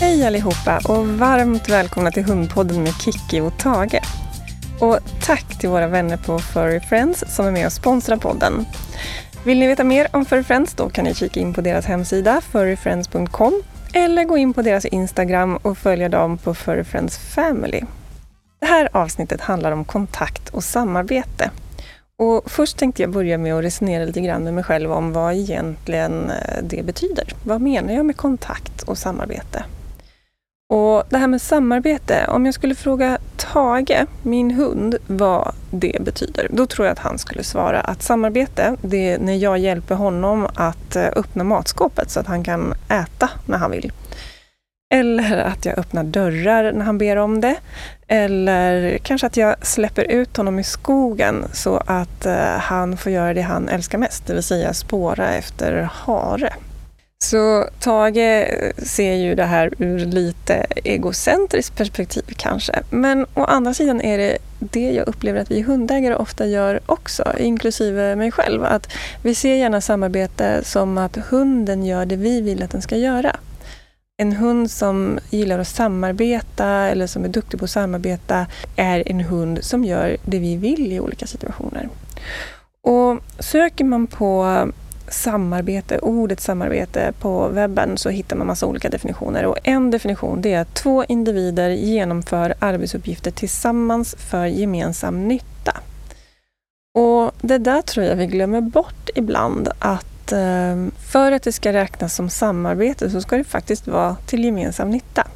Hej allihopa och varmt välkomna till Hundpodden med Kiki och Tage. Och tack till våra vänner på Furry Friends som är med och sponsrar podden. Vill ni veta mer om Furry Friends då kan ni kika in på deras hemsida furryfriends.com eller gå in på deras Instagram och följa dem på Furry Friends Family. Det här avsnittet handlar om kontakt och samarbete. Och först tänkte jag börja med att resonera lite grann med mig själv om vad egentligen eh, det betyder. Vad menar jag med kontakt och samarbete? Och det här med samarbete, om jag skulle fråga Tage, min hund, vad det betyder, då tror jag att han skulle svara att samarbete, det är när jag hjälper honom att eh, öppna matskåpet så att han kan äta när han vill. Eller att jag öppnar dörrar när han ber om det. Eller kanske att jag släpper ut honom i skogen så att eh, han får göra det han älskar mest, det vill säga spåra efter hare. Så Tage ser ju det här ur lite egocentriskt perspektiv kanske. Men å andra sidan är det det jag upplever att vi hundägare ofta gör också, inklusive mig själv. Att vi ser gärna samarbete som att hunden gör det vi vill att den ska göra. En hund som gillar att samarbeta eller som är duktig på att samarbeta är en hund som gör det vi vill i olika situationer. Och söker man på samarbete, ordet samarbete på webben så hittar man massa olika definitioner. Och en definition det är att två individer genomför arbetsuppgifter tillsammans för gemensam nytta. Och det där tror jag vi glömmer bort ibland att eh, för att det ska räknas som samarbete så ska det faktiskt vara till gemensam nytta.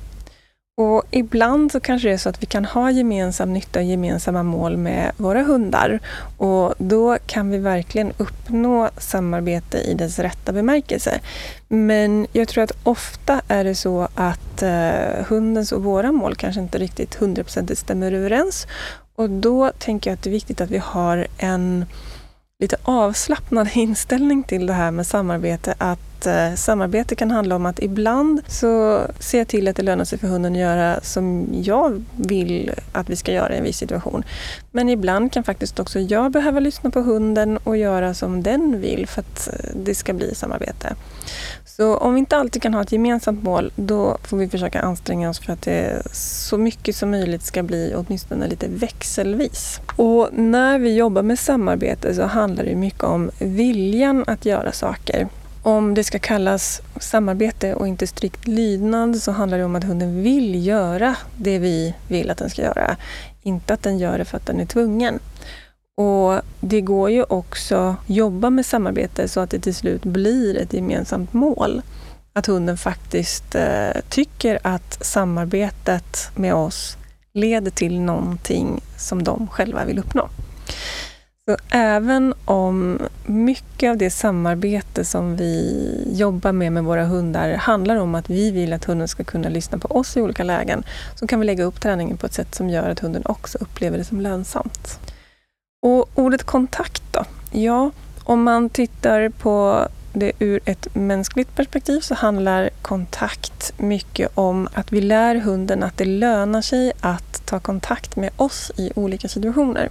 Och ibland så kanske det är så att vi kan ha gemensam nytta och gemensamma mål med våra hundar. Och då kan vi verkligen uppnå samarbete i dess rätta bemärkelse. Men jag tror att ofta är det så att eh, hundens och våra mål kanske inte riktigt hundraprocentigt stämmer överens. Och då tänker jag att det är viktigt att vi har en lite avslappnad inställning till det här med samarbete. Att eh, samarbete kan handla om att ibland så ser jag till att det lönar sig för hunden att göra som jag vill att vi ska göra i en viss situation. Men ibland kan faktiskt också jag behöva lyssna på hunden och göra som den vill för att eh, det ska bli samarbete. Så om vi inte alltid kan ha ett gemensamt mål, då får vi försöka anstränga oss för att det så mycket som möjligt ska bli åtminstone lite växelvis. Och när vi jobbar med samarbete så handlar det mycket om viljan att göra saker. Om det ska kallas samarbete och inte strikt lydnad så handlar det om att hunden vill göra det vi vill att den ska göra. Inte att den gör det för att den är tvungen. Och det går ju också att jobba med samarbete så att det till slut blir ett gemensamt mål. Att hunden faktiskt eh, tycker att samarbetet med oss leder till någonting som de själva vill uppnå. Så även om mycket av det samarbete som vi jobbar med med våra hundar handlar om att vi vill att hunden ska kunna lyssna på oss i olika lägen, så kan vi lägga upp träningen på ett sätt som gör att hunden också upplever det som lönsamt. Och ordet kontakt då? Ja, om man tittar på det ur ett mänskligt perspektiv så handlar kontakt mycket om att vi lär hunden att det lönar sig att ta kontakt med oss i olika situationer.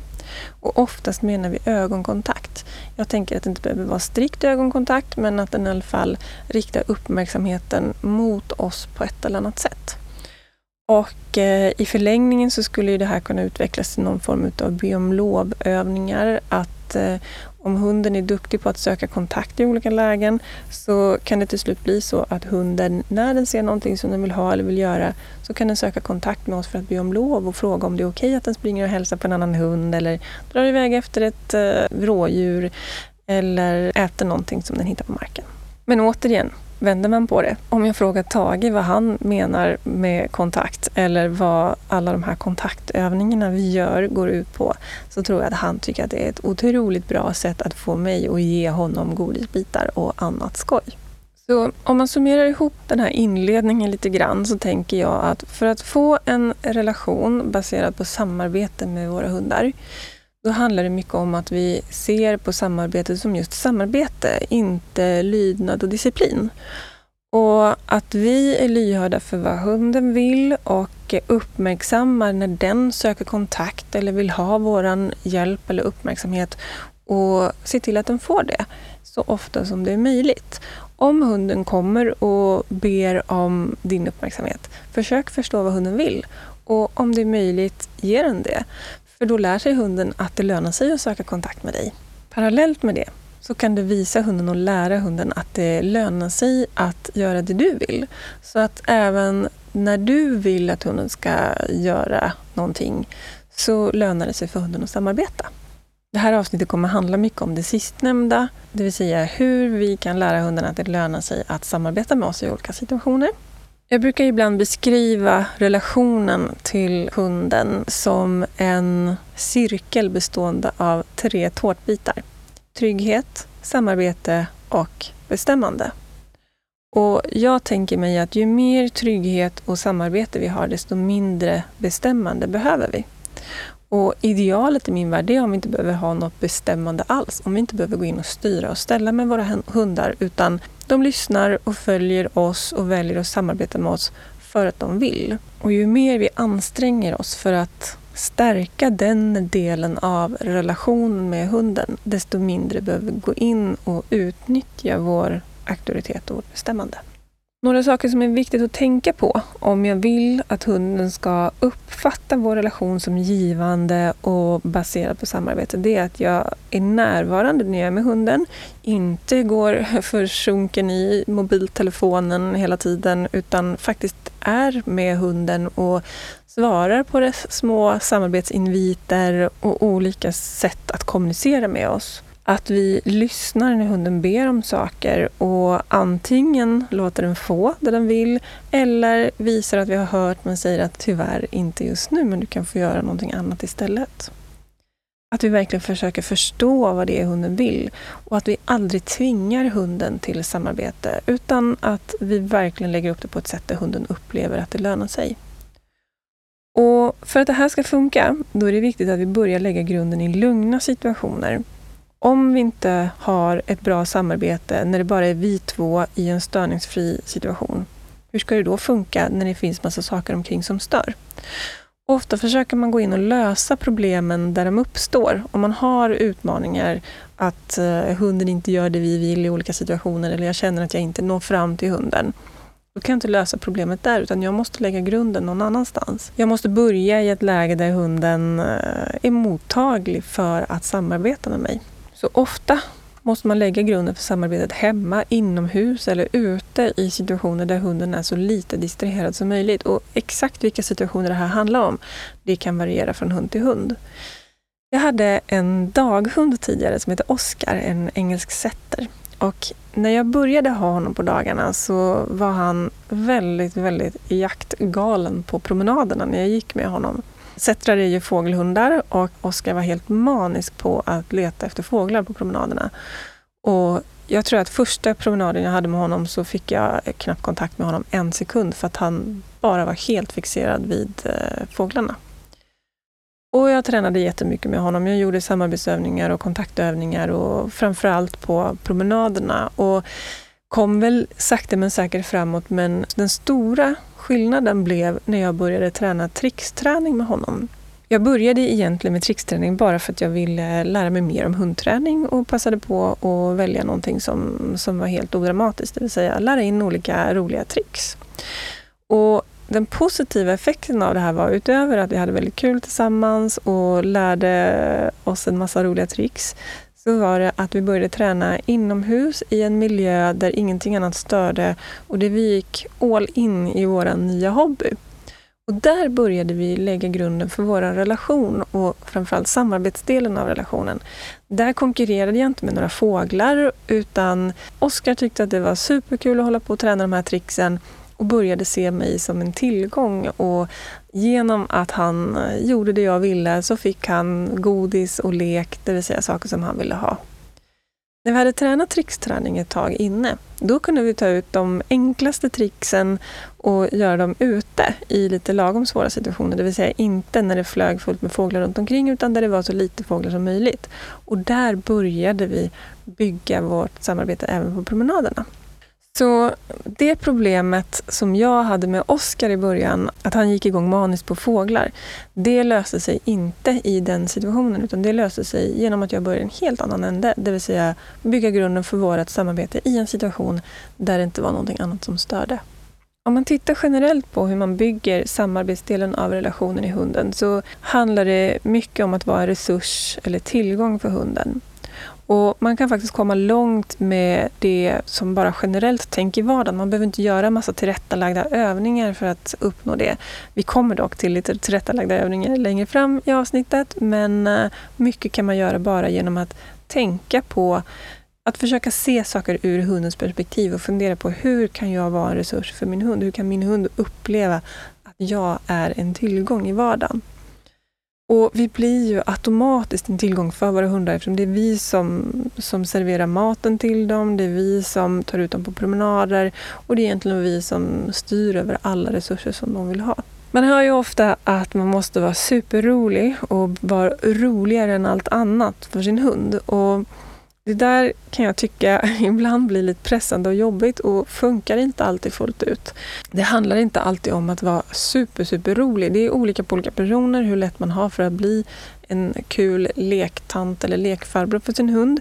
Och oftast menar vi ögonkontakt. Jag tänker att det inte behöver vara strikt ögonkontakt men att den i alla fall riktar uppmärksamheten mot oss på ett eller annat sätt. Och eh, i förlängningen så skulle det här kunna utvecklas till någon form av be om lovövningar. Att eh, om hunden är duktig på att söka kontakt i olika lägen så kan det till slut bli så att hunden, när den ser någonting som den vill ha eller vill göra, så kan den söka kontakt med oss för att be om lov och fråga om det är okej okay att den springer och hälsar på en annan hund eller drar iväg efter ett eh, rådjur eller äter någonting som den hittar på marken. Men återigen, vänder man på det. Om jag frågar Tage vad han menar med kontakt eller vad alla de här kontaktövningarna vi gör går ut på så tror jag att han tycker att det är ett otroligt bra sätt att få mig att ge honom godisbitar och annat skoj. Så om man summerar ihop den här inledningen lite grann så tänker jag att för att få en relation baserad på samarbete med våra hundar då handlar det mycket om att vi ser på samarbete som just samarbete, inte lydnad och disciplin. Och att vi är lyhörda för vad hunden vill och uppmärksammar när den söker kontakt eller vill ha vår hjälp eller uppmärksamhet och ser till att den får det så ofta som det är möjligt. Om hunden kommer och ber om din uppmärksamhet, försök förstå vad hunden vill. Och om det är möjligt, ge den det. För då lär sig hunden att det lönar sig att söka kontakt med dig. Parallellt med det så kan du visa hunden och lära hunden att det lönar sig att göra det du vill. Så att även när du vill att hunden ska göra någonting så lönar det sig för hunden att samarbeta. Det här avsnittet kommer handla mycket om det sistnämnda, det vill säga hur vi kan lära hunden att det lönar sig att samarbeta med oss i olika situationer. Jag brukar ibland beskriva relationen till hunden som en cirkel bestående av tre tårtbitar. Trygghet, samarbete och bestämmande. Och jag tänker mig att ju mer trygghet och samarbete vi har, desto mindre bestämmande behöver vi. Och idealet i min värld är om vi inte behöver ha något bestämmande alls. Om vi inte behöver gå in och styra och ställa med våra hundar, utan de lyssnar och följer oss och väljer att samarbeta med oss för att de vill. Och ju mer vi anstränger oss för att stärka den delen av relationen med hunden, desto mindre behöver vi gå in och utnyttja vår auktoritet och vårt bestämmande. Några saker som är viktigt att tänka på om jag vill att hunden ska uppfatta vår relation som givande och baserad på samarbete, det är att jag är närvarande när jag är med hunden, inte går försjunken i mobiltelefonen hela tiden, utan faktiskt är med hunden och svarar på dess små samarbetsinviter och olika sätt att kommunicera med oss att vi lyssnar när hunden ber om saker och antingen låter den få det den vill eller visar att vi har hört men säger att tyvärr inte just nu, men du kan få göra någonting annat istället. Att vi verkligen försöker förstå vad det är hunden vill och att vi aldrig tvingar hunden till samarbete utan att vi verkligen lägger upp det på ett sätt där hunden upplever att det lönar sig. Och För att det här ska funka, då är det viktigt att vi börjar lägga grunden i lugna situationer om vi inte har ett bra samarbete när det bara är vi två i en störningsfri situation, hur ska det då funka när det finns massa saker omkring som stör? Ofta försöker man gå in och lösa problemen där de uppstår. Om man har utmaningar att eh, hunden inte gör det vi vill i olika situationer eller jag känner att jag inte når fram till hunden. Då kan jag inte lösa problemet där, utan jag måste lägga grunden någon annanstans. Jag måste börja i ett läge där hunden eh, är mottaglig för att samarbeta med mig. Så ofta måste man lägga grunden för samarbetet hemma, inomhus eller ute i situationer där hunden är så lite distraherad som möjligt. Och exakt vilka situationer det här handlar om, det kan variera från hund till hund. Jag hade en daghund tidigare som heter Oscar, en engelsk setter. Och när jag började ha honom på dagarna så var han väldigt, väldigt jaktgalen på promenaderna när jag gick med honom. Settrar är ju fågelhundar och Oskar var helt manisk på att leta efter fåglar på promenaderna. Och jag tror att första promenaden jag hade med honom så fick jag knappt kontakt med honom en sekund för att han bara var helt fixerad vid eh, fåglarna. Och jag tränade jättemycket med honom. Jag gjorde samarbetsövningar och kontaktövningar och framförallt på promenaderna. Och kom väl sakta men säkert framåt men den stora skillnaden blev när jag började träna tricksträning med honom. Jag började egentligen med tricksträning bara för att jag ville lära mig mer om hundträning och passade på att välja någonting som, som var helt odramatiskt, det vill säga lära in olika roliga tricks. Och den positiva effekten av det här var utöver att vi hade väldigt kul tillsammans och lärde oss en massa roliga tricks, så var det att vi började träna inomhus i en miljö där ingenting annat störde och där vi gick all in i vår nya hobby. Och där började vi lägga grunden för vår relation och framförallt samarbetsdelen av relationen. Där konkurrerade jag inte med några fåglar utan Oskar tyckte att det var superkul att hålla på och träna de här tricksen och började se mig som en tillgång. Och genom att han eh, gjorde det jag ville så fick han godis och lek, det vill säga saker som han ville ha. När vi hade tränat tricksträning ett tag inne, då kunde vi ta ut de enklaste tricksen och göra dem ute i lite lagom svåra situationer. Det vill säga inte när det flög fullt med fåglar runt omkring utan där det var så lite fåglar som möjligt. Och där började vi bygga vårt samarbete även på promenaderna. Så det problemet som jag hade med Oscar i början, att han gick igång maniskt på fåglar, det löste sig inte i den situationen, utan det löste sig genom att jag började en helt annan ände, det vill säga bygga grunden för vårt samarbete i en situation där det inte var någonting annat som störde. Om man tittar generellt på hur man bygger samarbetsdelen av relationen i hunden så handlar det mycket om att vara en resurs eller tillgång för hunden. Och Man kan faktiskt komma långt med det som bara generellt tänk i vardagen. Man behöver inte göra massa tillrättalagda övningar för att uppnå det. Vi kommer dock till lite tillrättalagda övningar längre fram i avsnittet, men eh, mycket kan man göra bara genom att tänka på att försöka se saker ur hundens perspektiv och fundera på hur kan jag vara en resurs för min hund? Hur kan min hund uppleva att jag är en tillgång i vardagen? Och vi blir ju automatiskt en tillgång för våra hundar eftersom det är vi som, som serverar maten till dem, det är vi som tar ut dem på promenader och det är egentligen vi som styr över alla resurser som de vill ha. Man hör ju ofta att man måste vara superrolig och vara roligare än allt annat för sin hund. Och det där kan jag tycka ibland blir lite pressande och jobbigt och funkar inte alltid fullt ut. Det handlar inte alltid om att vara super, super rolig. Det är olika på olika personer hur lätt man har för att bli en kul lektant eller lekfarbror för sin hund.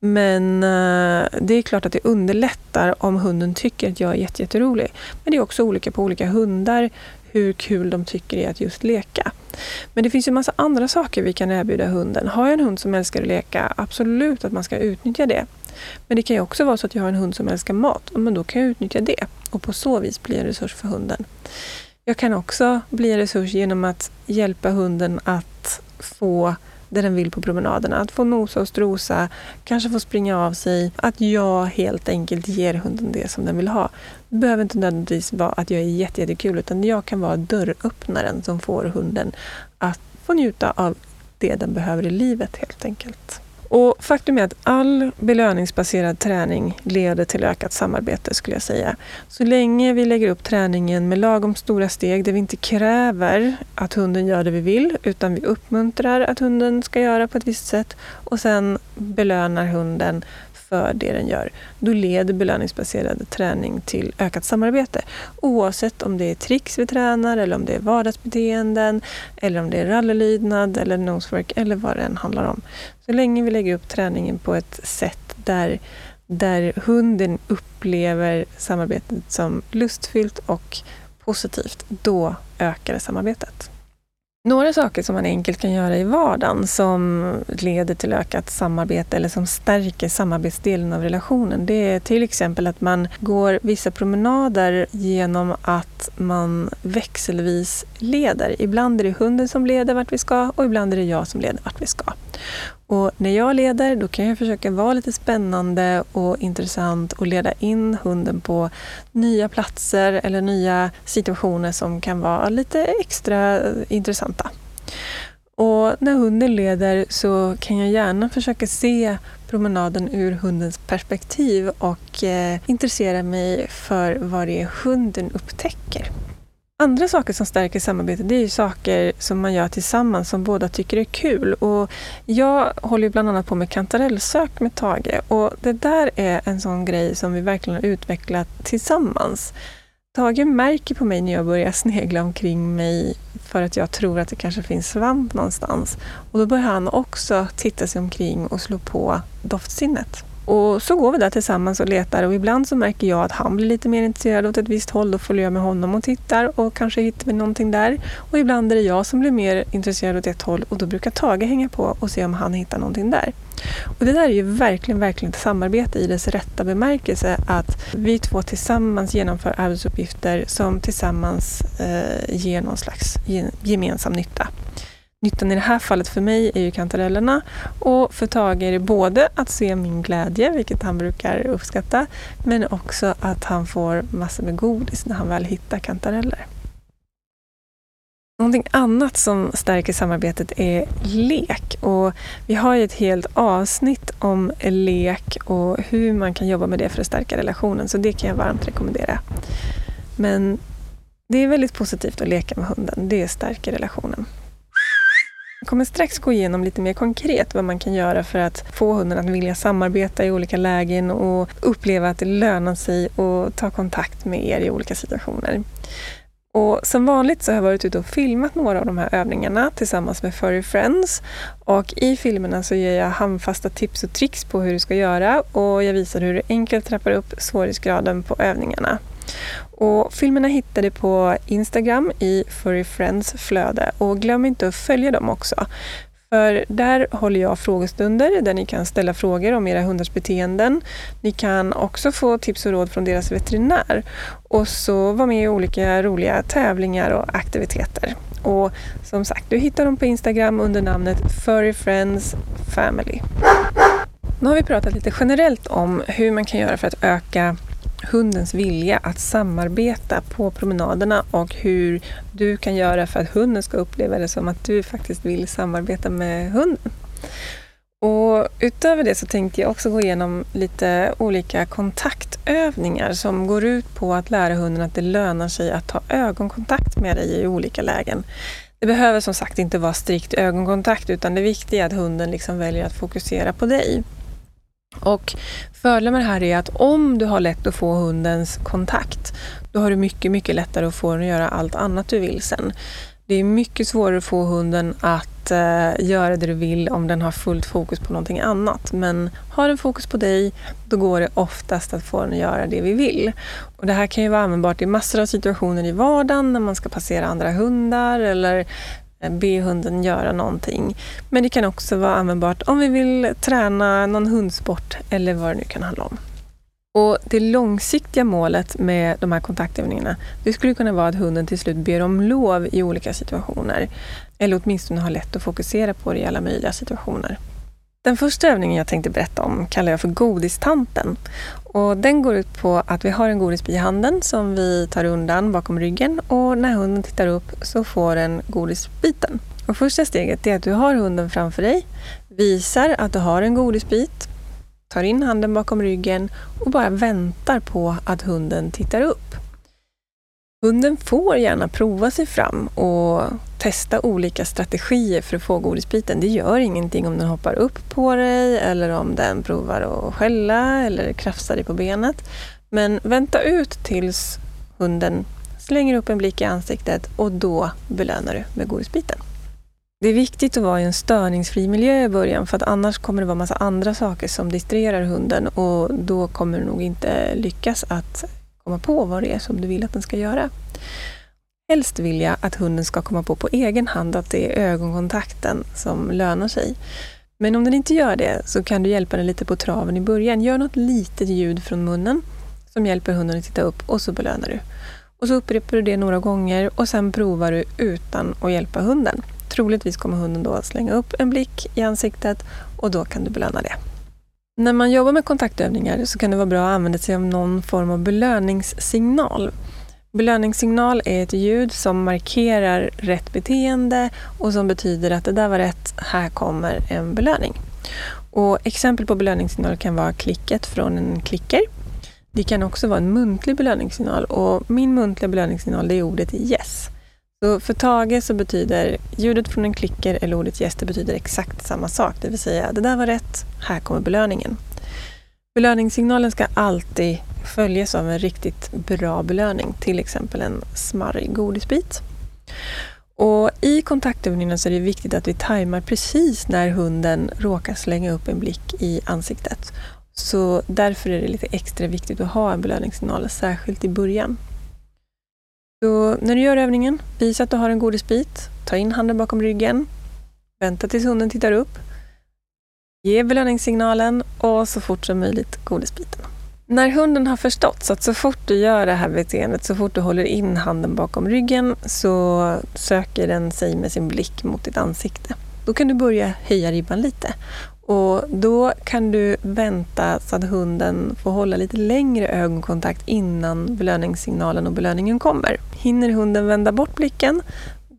Men eh, det är klart att det underlättar om hunden tycker att jag är jätterolig. Men det är också olika på olika hundar hur kul de tycker det är att just leka. Men det finns ju massa andra saker vi kan erbjuda hunden. Har jag en hund som älskar att leka, absolut att man ska utnyttja det. Men det kan ju också vara så att jag har en hund som älskar mat, men då kan jag utnyttja det och på så vis bli en resurs för hunden. Jag kan också bli en resurs genom att hjälpa hunden att få det den vill på promenaderna. Att få nosa och strosa, kanske få springa av sig. Att jag helt enkelt ger hunden det som den vill ha. Det behöver inte nödvändigtvis vara att jag är jättekul, utan jag kan vara dörröppnaren som får hunden att få njuta av det den behöver i livet helt enkelt. Och faktum är att all belöningsbaserad träning leder till ökat samarbete skulle jag säga. Så länge vi lägger upp träningen med lagom stora steg där vi inte kräver att hunden gör det vi vill utan vi uppmuntrar att hunden ska göra på ett visst sätt och sen belönar hunden för det den gör, då leder belöningsbaserad träning till ökat samarbete. Oavsett om det är tricks vi tränar, eller om det är vardagsbeteenden, eller om det är rallylydnad eller nosework, eller vad det än handlar om. Så länge vi lägger upp träningen på ett sätt där, där hunden upplever samarbetet som lustfyllt och positivt, då ökar det samarbetet. Några saker som man enkelt kan göra i vardagen som leder till ökat samarbete eller som stärker samarbetsdelen av relationen, det är till exempel att man går vissa promenader genom att man växelvis leder. Ibland är det hunden som leder vart vi ska och ibland är det jag som leder vart vi ska. Och när jag leder då kan jag försöka vara lite spännande och intressant och leda in hunden på nya platser eller nya situationer som kan vara lite extra intressanta. Och när hunden leder så kan jag gärna försöka se promenaden ur hundens perspektiv och eh, intressera mig för vad det är hunden upptäcker. Andra saker som stärker samarbetet, det är ju saker som man gör tillsammans som båda tycker är kul. Och jag håller bland annat på med kantarellsök med Tage och det där är en sån grej som vi verkligen har utvecklat tillsammans. Tage märker på mig när jag börjar snegla omkring mig för att jag tror att det kanske finns svamp någonstans. Och då börjar han också titta sig omkring och slå på doftsinnet. Och så går vi där tillsammans och letar och ibland så märker jag att han blir lite mer intresserad åt ett visst håll. Då följer jag med honom och tittar och kanske hittar vi någonting där. Och ibland är det jag som blir mer intresserad åt ett håll och då brukar Tage hänga på och se om han hittar någonting där. Och det där är ju verkligen, verkligen ett samarbete i dess rätta bemärkelse. Att vi två tillsammans genomför arbetsuppgifter som tillsammans eh, ger någon slags gemensam nytta. Nyttan i det här fallet för mig är ju kantarellerna och för Tage är det både att se min glädje, vilket han brukar uppskatta, men också att han får massor med godis när han väl hittar kantareller. Någonting annat som stärker samarbetet är lek. Och vi har ju ett helt avsnitt om lek och hur man kan jobba med det för att stärka relationen, så det kan jag varmt rekommendera. Men det är väldigt positivt att leka med hunden. Det stärker relationen. Jag kommer strax gå igenom lite mer konkret vad man kan göra för att få hunden att vilja samarbeta i olika lägen och uppleva att det lönar sig att ta kontakt med er i olika situationer. Och som vanligt så har jag varit ute och filmat några av de här övningarna tillsammans med Furry Friends. Och i filmerna så ger jag handfasta tips och tricks på hur du ska göra och jag visar hur du enkelt trappar upp svårighetsgraden på övningarna. Och filmerna hittar du på Instagram i Furry Friends flöde och glöm inte att följa dem också. För där håller jag frågestunder där ni kan ställa frågor om era hundars beteenden. Ni kan också få tips och råd från deras veterinär och så vara med i olika roliga tävlingar och aktiviteter. Och som sagt, du hittar dem på Instagram under namnet Furry Friends Family. Nu har vi pratat lite generellt om hur man kan göra för att öka hundens vilja att samarbeta på promenaderna och hur du kan göra för att hunden ska uppleva det som att du faktiskt vill samarbeta med hunden. Och utöver det så tänkte jag också gå igenom lite olika kontaktövningar som går ut på att lära hunden att det lönar sig att ta ögonkontakt med dig i olika lägen. Det behöver som sagt inte vara strikt ögonkontakt utan det viktiga är att hunden liksom väljer att fokusera på dig. Och Fördelen med det här är att om du har lätt att få hundens kontakt, då har du mycket, mycket lättare att få den att göra allt annat du vill sen. Det är mycket svårare att få hunden att eh, göra det du vill om den har fullt fokus på någonting annat. Men har den fokus på dig, då går det oftast att få den att göra det vi vill. Och det här kan ju vara användbart i massor av situationer i vardagen, när man ska passera andra hundar eller Eh, be hunden göra någonting. Men det kan också vara användbart om vi vill träna någon hundsport eller vad det nu kan handla om. Och Det långsiktiga målet med de här kontaktövningarna, det skulle kunna vara att hunden till slut ber om lov i olika situationer. Eller åtminstone har lätt att fokusera på det i alla möjliga situationer. Den första övningen jag tänkte berätta om kallar jag för godistanten. Och den går ut på att vi har en godisbit i handen som vi tar undan bakom ryggen och när hunden tittar upp så får den godisbiten. Och första steget är att du har hunden framför dig, visar att du har en godisbit, tar in handen bakom ryggen och bara väntar på att hunden tittar upp. Hunden får gärna prova sig fram och testa olika strategier för att få godisbiten. Det gör ingenting om den hoppar upp på dig eller om den provar att skälla eller krafsar dig på benet. Men vänta ut tills hunden slänger upp en blick i ansiktet och då belönar du med godisbiten. Det är viktigt att vara i en störningsfri miljö i början för att annars kommer det vara massa andra saker som distraherar hunden och då kommer du nog inte lyckas att komma på vad det är som du vill att den ska göra. Helst vill jag att hunden ska komma på på egen hand att det är ögonkontakten som lönar sig. Men om den inte gör det så kan du hjälpa den lite på traven i början. Gör något litet ljud från munnen som hjälper hunden att titta upp och så belönar du. Och så upprepar du det några gånger och sen provar du utan att hjälpa hunden. Troligtvis kommer hunden då att slänga upp en blick i ansiktet och då kan du belöna det. När man jobbar med kontaktövningar så kan det vara bra att använda sig av någon form av belöningssignal. Belöningssignal är ett ljud som markerar rätt beteende och som betyder att det där var rätt, här kommer en belöning. Och exempel på belöningssignal kan vara klicket från en klicker. Det kan också vara en muntlig belöningssignal och min muntliga belöningssignal det är ordet yes. Så för Tage så betyder ljudet från en klicker eller ordet gäster det betyder exakt samma sak. Det vill säga, det där var rätt, här kommer belöningen. Belöningssignalen ska alltid följas av en riktigt bra belöning, till exempel en smarrig godisbit. Och I kontaktövningen så är det viktigt att vi tajmar precis när hunden råkar slänga upp en blick i ansiktet. Så därför är det lite extra viktigt att ha en belöningssignal, särskilt i början. Så när du gör övningen, visa att du har en godisbit, ta in handen bakom ryggen, vänta tills hunden tittar upp, ge belöningssignalen och så fort som möjligt godisbiten. När hunden har förstått så att så fort du gör det här beteendet, så fort du håller in handen bakom ryggen så söker den sig med sin blick mot ditt ansikte. Då kan du börja höja ribban lite. Och Då kan du vänta så att hunden får hålla lite längre ögonkontakt innan belöningssignalen och belöningen kommer. Hinner hunden vända bort blicken,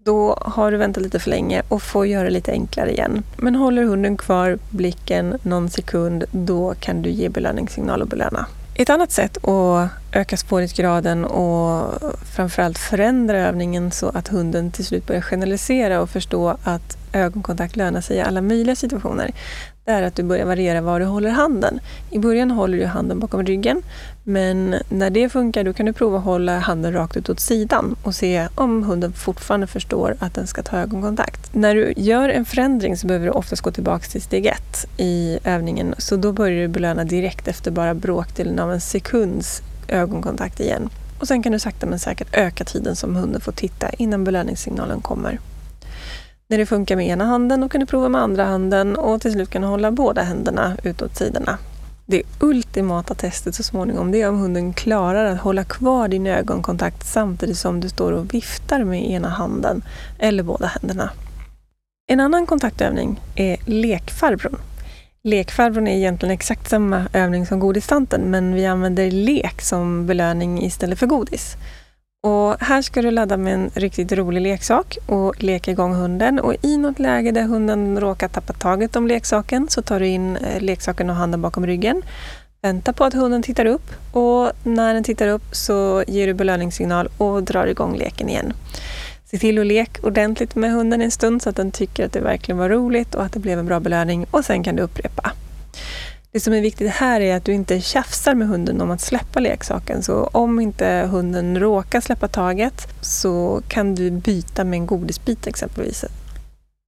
då har du väntat lite för länge och får göra det lite enklare igen. Men håller hunden kvar blicken någon sekund, då kan du ge belöningssignal och belöna. Ett annat sätt att öka svårighetsgraden och framförallt förändra övningen så att hunden till slut börjar generalisera och förstå att ögonkontakt lönar sig i alla möjliga situationer är att du börjar variera var du håller handen. I början håller du handen bakom ryggen, men när det funkar då kan du prova att hålla handen rakt ut åt sidan och se om hunden fortfarande förstår att den ska ta ögonkontakt. När du gör en förändring så behöver du oftast gå tillbaka till steg ett i övningen, så då börjar du belöna direkt efter bara bråkdelen av en sekunds ögonkontakt igen. Och sen kan du sakta men säkert öka tiden som hunden får titta innan belöningssignalen kommer. När det funkar med ena handen, och kan du prova med andra handen och till slut kan du hålla båda händerna utåt sidorna. Det ultimata testet så småningom det är om hunden klarar att hålla kvar din ögonkontakt samtidigt som du står och viftar med ena handen eller båda händerna. En annan kontaktövning är lekfarbrorn. Lekfarbrorn är egentligen exakt samma övning som godistanten men vi använder lek som belöning istället för godis. Och här ska du ladda med en riktigt rolig leksak och leka igång hunden. Och I något läge där hunden råkar tappa taget om leksaken så tar du in eh, leksaken och handen bakom ryggen. Vänta på att hunden tittar upp och när den tittar upp så ger du belöningssignal och drar igång leken igen. Se till att leka ordentligt med hunden en stund så att den tycker att det verkligen var roligt och att det blev en bra belöning och sen kan du upprepa. Det som är viktigt här är att du inte tjafsar med hunden om att släppa leksaken. Så om inte hunden råkar släppa taget så kan du byta med en godisbit exempelvis.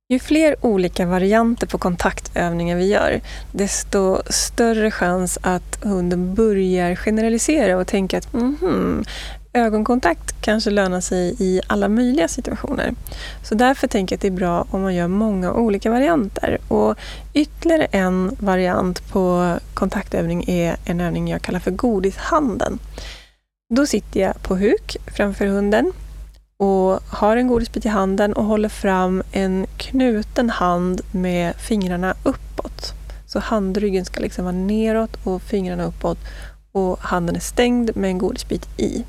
Ju fler olika varianter på kontaktövningar vi gör, desto större chans att hunden börjar generalisera och tänka att mm -hmm, ögonkontakt kanske lönar sig i alla möjliga situationer. Så därför tänker jag att det är bra om man gör många olika varianter. Och ytterligare en variant på kontaktövning är en övning jag kallar för godishanden. Då sitter jag på huk framför hunden och har en godisbit i handen och håller fram en knuten hand med fingrarna uppåt. Så handryggen ska liksom vara neråt och fingrarna uppåt och handen är stängd med en godisbit i.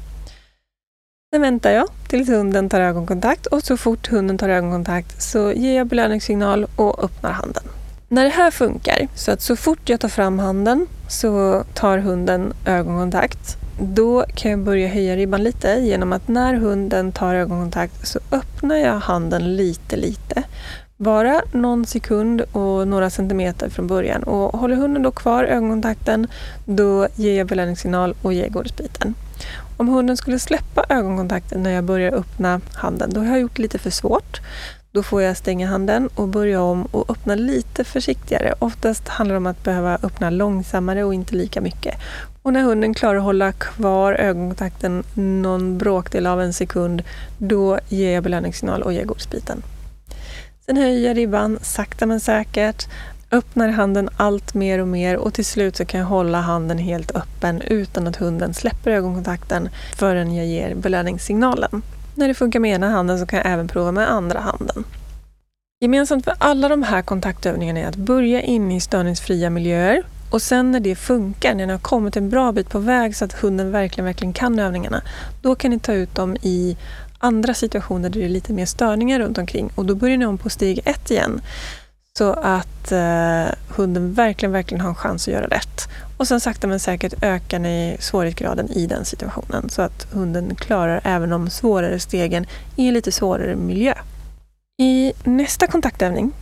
Sen väntar jag tills hunden tar ögonkontakt och så fort hunden tar ögonkontakt så ger jag belöningssignal och öppnar handen. När det här funkar, så att så fort jag tar fram handen så tar hunden ögonkontakt. Då kan jag börja höja ribban lite genom att när hunden tar ögonkontakt så öppnar jag handen lite, lite. Bara någon sekund och några centimeter från början. Och håller hunden då kvar ögonkontakten, då ger jag belöningssignal och ger godisbiten. Om hunden skulle släppa ögonkontakten när jag börjar öppna handen, då har jag gjort det lite för svårt. Då får jag stänga handen och börja om och öppna lite försiktigare. Oftast handlar det om att behöva öppna långsammare och inte lika mycket. Och när hunden klarar att hålla kvar ögonkontakten någon bråkdel av en sekund, då ger jag belöningssignal och ger godisbiten. Sen höjer jag ribban sakta men säkert öppnar handen allt mer och mer och till slut så kan jag hålla handen helt öppen utan att hunden släpper ögonkontakten förrän jag ger belöningssignalen. När det funkar med ena handen så kan jag även prova med andra handen. Gemensamt för alla de här kontaktövningarna är att börja in i störningsfria miljöer och sen när det funkar, när ni har kommit en bra bit på väg så att hunden verkligen, verkligen kan övningarna, då kan ni ta ut dem i andra situationer där det är lite mer störningar runt omkring och då börjar ni om på steg ett igen. Så att eh, hunden verkligen, verkligen har en chans att göra rätt. Och sen sakta men säkert ökar ni svårighetsgraden i den situationen så att hunden klarar även de svårare stegen i en lite svårare miljö. I nästa kontaktövning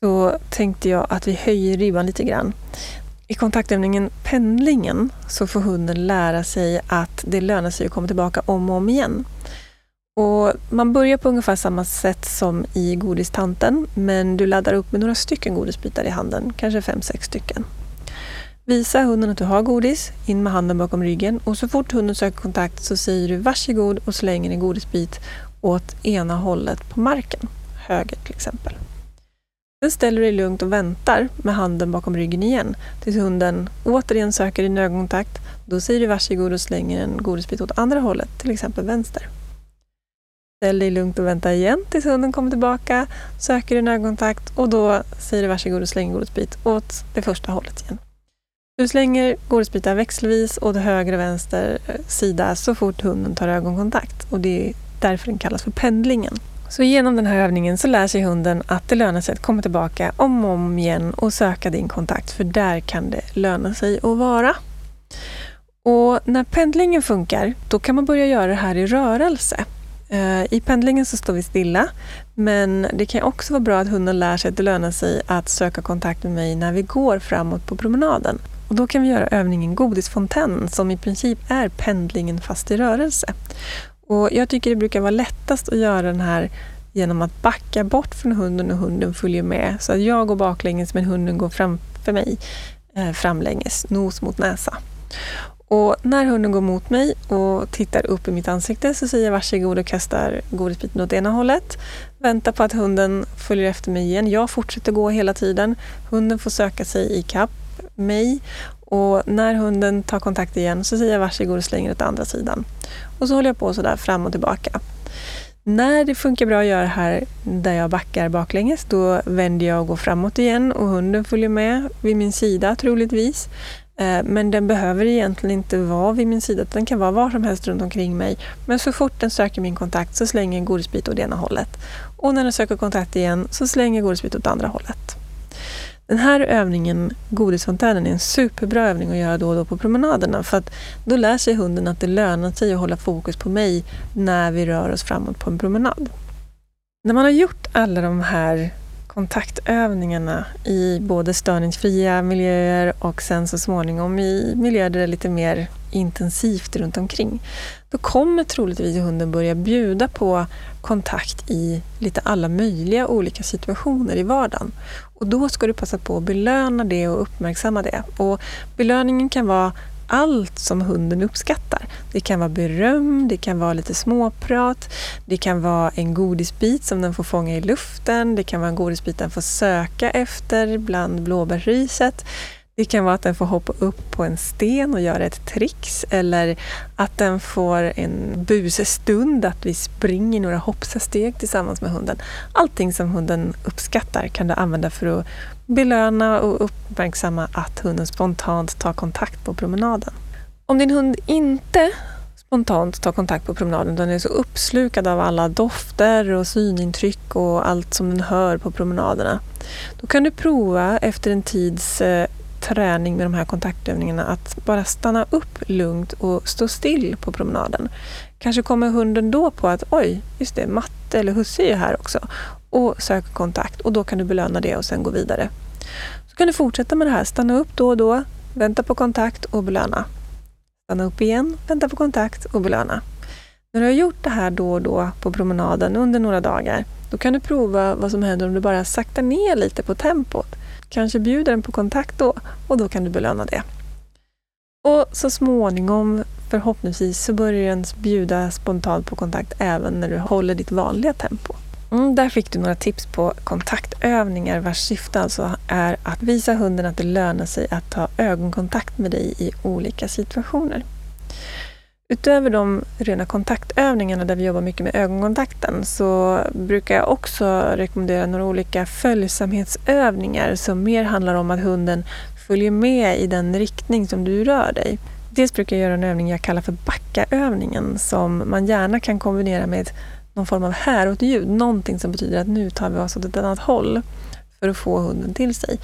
så tänkte jag att vi höjer ribban lite grann. I kontaktövningen pendlingen så får hunden lära sig att det lönar sig att komma tillbaka om och om igen. Och man börjar på ungefär samma sätt som i godistanten, men du laddar upp med några stycken godisbitar i handen, kanske fem, sex stycken. Visa hunden att du har godis, in med handen bakom ryggen och så fort hunden söker kontakt så säger du varsågod och slänger en godisbit åt ena hållet på marken, höger till exempel. Sen ställer du dig lugnt och väntar med handen bakom ryggen igen tills hunden återigen söker din ögonkontakt. Då säger du varsågod och slänger en godisbit åt andra hållet, till exempel vänster. Ställ dig lugnt och vänta igen tills hunden kommer tillbaka, söker en ögonkontakt och då säger du varsågod och slänger godisbit åt det första hållet igen. Du slänger godisbitar växelvis åt höger och vänster sida så fort hunden tar ögonkontakt och det är därför den kallas för pendlingen. Så genom den här övningen så lär sig hunden att det lönar sig att komma tillbaka om och om igen och söka din kontakt för där kan det löna sig att vara. Och när pendlingen funkar, då kan man börja göra det här i rörelse. Eh, I pendlingen så står vi stilla, men det kan också vara bra att hunden lär sig att det lönar sig att söka kontakt med mig när vi går framåt på promenaden. Och då kan vi göra övningen Godisfontän, som i princip är pendlingen fast i rörelse. Och jag tycker det brukar vara lättast att göra den här genom att backa bort från hunden och hunden följer med. Så att jag går baklänges men hunden går framför mig eh, framlänges, nos mot näsa. Och när hunden går mot mig och tittar upp i mitt ansikte så säger jag varsågod och kastar godisbiten åt ena hållet. Väntar på att hunden följer efter mig igen. Jag fortsätter gå hela tiden. Hunden får söka sig i kapp mig och när hunden tar kontakt igen så säger jag varsågod och slänger åt andra sidan. Och så håller jag på sådär fram och tillbaka. När det funkar bra att göra här där jag backar baklänges, då vänder jag och går framåt igen och hunden följer med vid min sida troligtvis. Eh, men den behöver egentligen inte vara vid min sida, den kan vara var som helst runt omkring mig. Men så fort den söker min kontakt så slänger jag en godisbit åt ena hållet. Och när den söker kontakt igen så slänger jag godisbit åt andra hållet. Den här övningen, godisfontänen, är en superbra övning att göra då och då på promenaderna för att då lär sig hunden att det lönar sig att hålla fokus på mig när vi rör oss framåt på en promenad. När man har gjort alla de här kontaktövningarna i både störningsfria miljöer och sen så småningom i miljöer där det är lite mer intensivt runt omkring. Då kommer troligtvis hunden börja bjuda på kontakt i lite alla möjliga olika situationer i vardagen. Och då ska du passa på att belöna det och uppmärksamma det. Och belöningen kan vara allt som hunden uppskattar. Det kan vara beröm, det kan vara lite småprat, det kan vara en godisbit som den får fånga i luften, det kan vara en godisbit den får söka efter bland blåbärsriset. Det kan vara att den får hoppa upp på en sten och göra ett trix eller att den får en busestund, att vi springer några hoppsasteg tillsammans med hunden. Allting som hunden uppskattar kan du använda för att belöna och uppmärksamma att hunden spontant tar kontakt på promenaden. Om din hund inte spontant tar kontakt på promenaden utan är så uppslukad av alla dofter och synintryck och allt som den hör på promenaderna. Då kan du prova efter en tids eh, träning med de här kontaktövningarna att bara stanna upp lugnt och stå still på promenaden. Kanske kommer hunden då på att oj, just det, matte eller husse är ju här också och söker kontakt och då kan du belöna det och sen gå vidare. Så kan du fortsätta med det här, stanna upp då och då, vänta på kontakt och belöna. Stanna upp igen, vänta på kontakt och belöna. När du har gjort det här då och då på promenaden under några dagar, då kan du prova vad som händer om du bara saktar ner lite på tempot. Kanske bjuder den på kontakt då och då kan du belöna det. Och så småningom, förhoppningsvis, så börjar den bjuda spontant på kontakt även när du håller ditt vanliga tempo. Mm, där fick du några tips på kontaktövningar vars syfte alltså är att visa hunden att det lönar sig att ta ögonkontakt med dig i olika situationer. Utöver de rena kontaktövningarna där vi jobbar mycket med ögonkontakten så brukar jag också rekommendera några olika följsamhetsövningar som mer handlar om att hunden följer med i den riktning som du rör dig. Dels brukar jag göra en övning jag kallar för backaövningen som man gärna kan kombinera med någon form av häråt-ljud, någonting som betyder att nu tar vi oss åt ett annat håll för att få hunden till sig.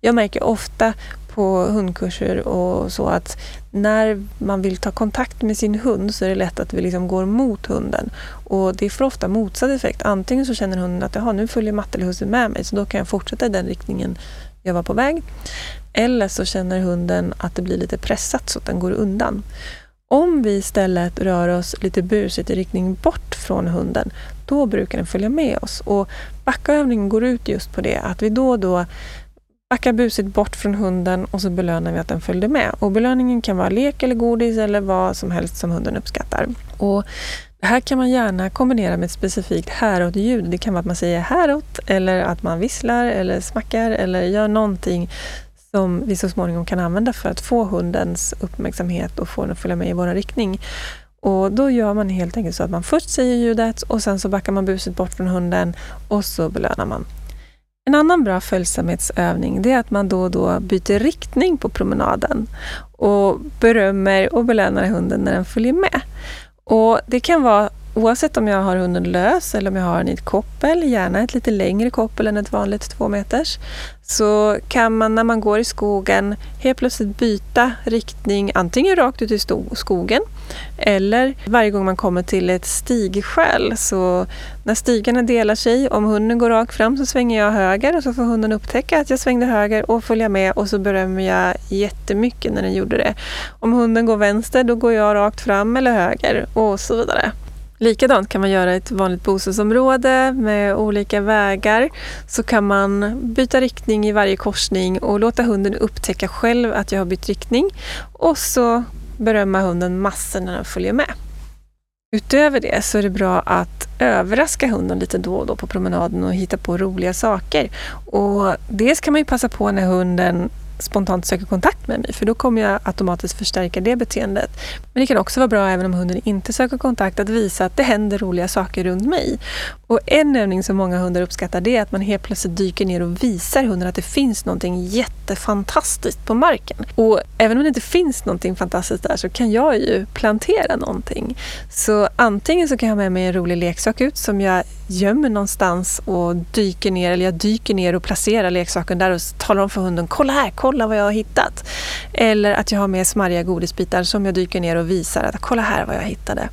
Jag märker ofta på hundkurser och så att när man vill ta kontakt med sin hund så är det lätt att vi liksom går mot hunden. Och det får ofta motsatt effekt. Antingen så känner hunden att Jaha, nu följer matte eller husse med mig så då kan jag fortsätta i den riktningen jag var på väg. Eller så känner hunden att det blir lite pressat så att den går undan. Om vi istället rör oss lite busigt i riktning bort från hunden, då brukar den följa med oss. Och backaövningen går ut just på det, att vi då och då backar busigt bort från hunden och så belönar vi att den följde med. Och belöningen kan vara lek eller godis eller vad som helst som hunden uppskattar. Och det här kan man gärna kombinera med ett specifikt häråt-ljud. Det kan vara att man säger häråt eller att man visslar eller smackar eller gör någonting som vi så småningom kan använda för att få hundens uppmärksamhet och få den att följa med i vår riktning. Och Då gör man helt enkelt så att man först säger ljudet och sen så backar man buset bort från hunden och så belönar man. En annan bra följsamhetsövning det är att man då och då byter riktning på promenaden och berömmer och belönar hunden när den följer med. Och Det kan vara oavsett om jag har hunden lös eller om jag har den i ett koppel, gärna ett lite längre koppel än ett vanligt två meters, så kan man när man går i skogen helt plötsligt byta riktning antingen rakt ut i skogen eller varje gång man kommer till ett stigskäl. Så när stigarna delar sig, om hunden går rakt fram så svänger jag höger och så får hunden upptäcka att jag svängde höger och följa med och så berömmer jag jättemycket när den gjorde det. Om hunden går vänster då går jag rakt fram eller höger och så vidare. Likadant kan man göra i ett vanligt bostadsområde med olika vägar. Så kan man byta riktning i varje korsning och låta hunden upptäcka själv att jag har bytt riktning. Och så berömma hunden massor när den följer med. Utöver det så är det bra att överraska hunden lite då och då på promenaden och hitta på roliga saker. Och dels kan man ju passa på när hunden spontant söker kontakt med mig för då kommer jag automatiskt förstärka det beteendet. Men det kan också vara bra även om hunden inte söker kontakt att visa att det händer roliga saker runt mig. Och en övning som många hundar uppskattar det är att man helt plötsligt dyker ner och visar hunden att det finns någonting jättefantastiskt på marken. Och även om det inte finns någonting fantastiskt där så kan jag ju plantera någonting. Så antingen så kan jag ha med mig en rolig leksak ut som jag gömmer någonstans och dyker ner, eller jag dyker ner och placerar leksaken där och talar om för hunden, kolla här, kolla vad jag har hittat. Eller att jag har med smarriga godisbitar som jag dyker ner och visar att kolla här vad jag hittade.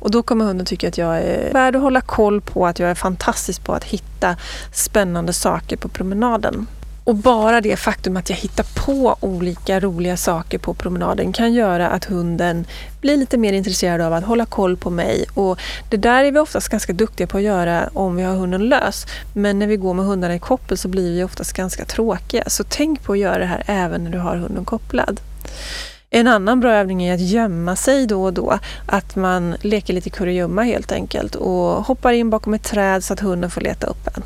Och då kommer hunden tycka att jag är värd att hålla koll på, att jag är fantastisk på att hitta spännande saker på promenaden. Och bara det faktum att jag hittar på olika roliga saker på promenaden kan göra att hunden blir lite mer intresserad av att hålla koll på mig. Och det där är vi oftast ganska duktiga på att göra om vi har hunden lös. Men när vi går med hundarna i koppel så blir vi oftast ganska tråkiga. Så tänk på att göra det här även när du har hunden kopplad. En annan bra övning är att gömma sig då och då. Att man leker lite kurragömma helt enkelt och hoppar in bakom ett träd så att hunden får leta upp en.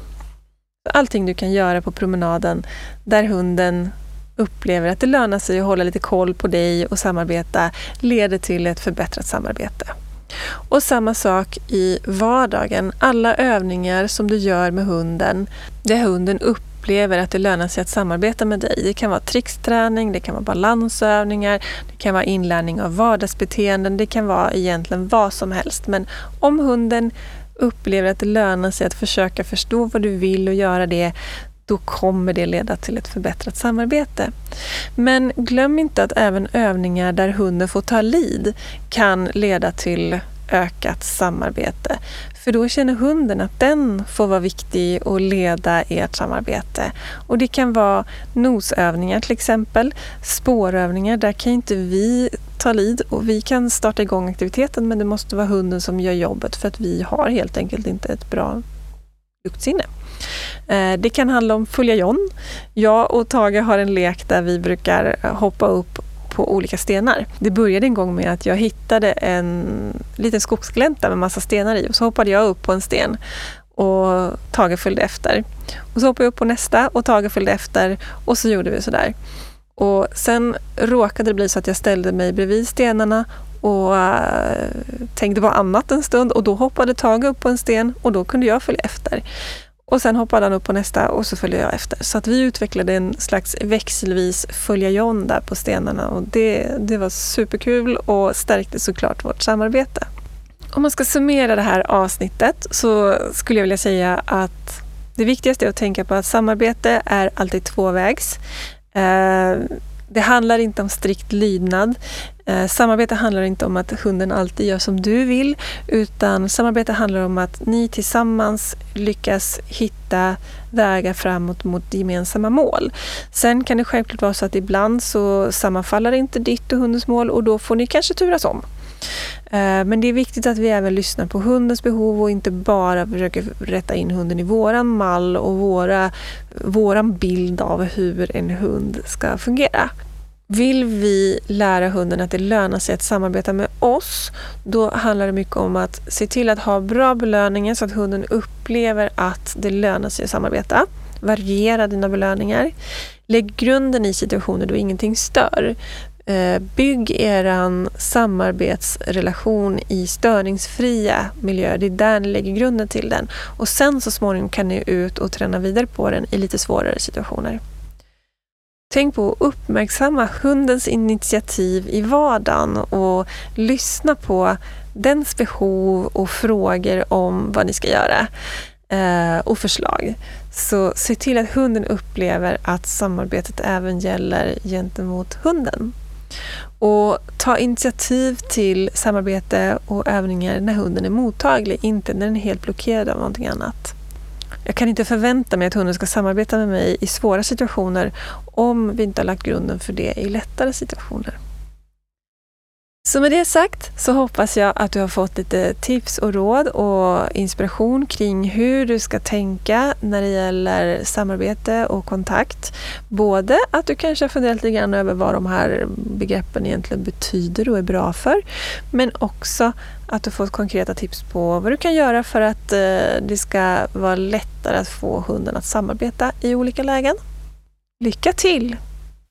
Allting du kan göra på promenaden där hunden upplever att det lönar sig att hålla lite koll på dig och samarbeta leder till ett förbättrat samarbete. Och samma sak i vardagen. Alla övningar som du gör med hunden, där hunden upplever att det lönar sig att samarbeta med dig. Det kan vara tricksträning, det kan vara balansövningar, det kan vara inlärning av vardagsbeteenden, det kan vara egentligen vad som helst. Men om hunden upplever att det lönar sig att försöka förstå vad du vill och göra det, då kommer det leda till ett förbättrat samarbete. Men glöm inte att även övningar där hunden får ta lid kan leda till ökat samarbete. För då känner hunden att den får vara viktig och leda ert samarbete. Och det kan vara nosövningar till exempel, spårövningar. Där kan inte vi ta lid och vi kan starta igång aktiviteten men det måste vara hunden som gör jobbet för att vi har helt enkelt inte ett bra luktsinne. Eh, det kan handla om följa John. Jag och Tage har en lek där vi brukar hoppa upp på olika stenar. Det började en gång med att jag hittade en liten skogsglänta med massa stenar i och så hoppade jag upp på en sten och Tage följde efter. Och så hoppade jag upp på nästa och Tage följde efter och så gjorde vi sådär. Och sen råkade det bli så att jag ställde mig bredvid stenarna och uh, tänkte på annat en stund och då hoppade Tage upp på en sten och då kunde jag följa efter. Och sen hoppade han upp på nästa och så följde jag efter. Så att vi utvecklade en slags växelvis följa John där på stenarna och det, det var superkul och stärkte såklart vårt samarbete. Om man ska summera det här avsnittet så skulle jag vilja säga att det viktigaste är att tänka på att samarbete är alltid tvåvägs. Eh, det handlar inte om strikt lydnad. Eh, samarbete handlar inte om att hunden alltid gör som du vill, utan samarbete handlar om att ni tillsammans lyckas hitta vägar framåt mot gemensamma mål. Sen kan det självklart vara så att ibland så sammanfaller inte ditt och hundens mål och då får ni kanske turas om. Eh, men det är viktigt att vi även lyssnar på hundens behov och inte bara försöker rätta in hunden i våran mall och våra, våran bild av hur en hund ska fungera. Vill vi lära hunden att det lönar sig att samarbeta med oss, då handlar det mycket om att se till att ha bra belöningar så att hunden upplever att det lönar sig att samarbeta. Variera dina belöningar. Lägg grunden i situationer då ingenting stör. Eh, bygg er samarbetsrelation i störningsfria miljöer. Det är där ni lägger grunden till den. Och sen så småningom kan ni ut och träna vidare på den i lite svårare situationer. Tänk på att uppmärksamma hundens initiativ i vardagen och lyssna på dens behov och frågor om vad ni ska göra eh, och förslag. Så se till att hunden upplever att samarbetet även gäller gentemot hunden. Och ta initiativ till samarbete och övningar när hunden är mottaglig, inte när den är helt blockerad av någonting annat. Jag kan inte förvänta mig att hunden ska samarbeta med mig i svåra situationer om vi inte har lagt grunden för det i lättare situationer. Så med det sagt så hoppas jag att du har fått lite tips och råd och inspiration kring hur du ska tänka när det gäller samarbete och kontakt. Både att du kanske har funderat lite grann över vad de här begreppen egentligen betyder och är bra för, men också att du fått konkreta tips på vad du kan göra för att eh, det ska vara lättare att få hunden att samarbeta i olika lägen. Lycka till!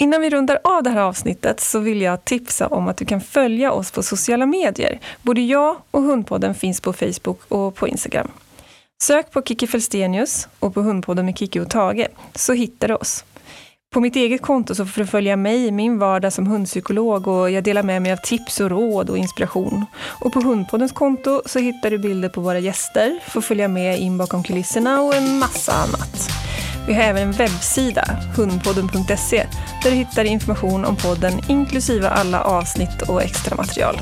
Innan vi rundar av det här avsnittet så vill jag tipsa om att du kan följa oss på sociala medier. Både jag och Hundpodden finns på Facebook och på Instagram. Sök på Kiki Felstenius och på Hundpodden med Kiki och Tage så hittar du oss. På mitt eget konto så får du följa mig i min vardag som hundpsykolog och jag delar med mig av tips och råd och inspiration. Och på Hundpoddens konto så hittar du bilder på våra gäster, får följa med in bakom kulisserna och en massa annat. Vi har även en webbsida, hundpodden.se, där du hittar information om podden inklusive alla avsnitt och extra material.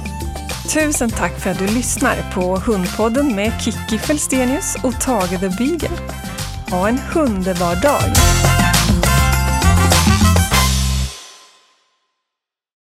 Tusen tack för att du lyssnar på Hundpodden med Kiki Felstenius och Tage the Beagle. Ha en underbar dag!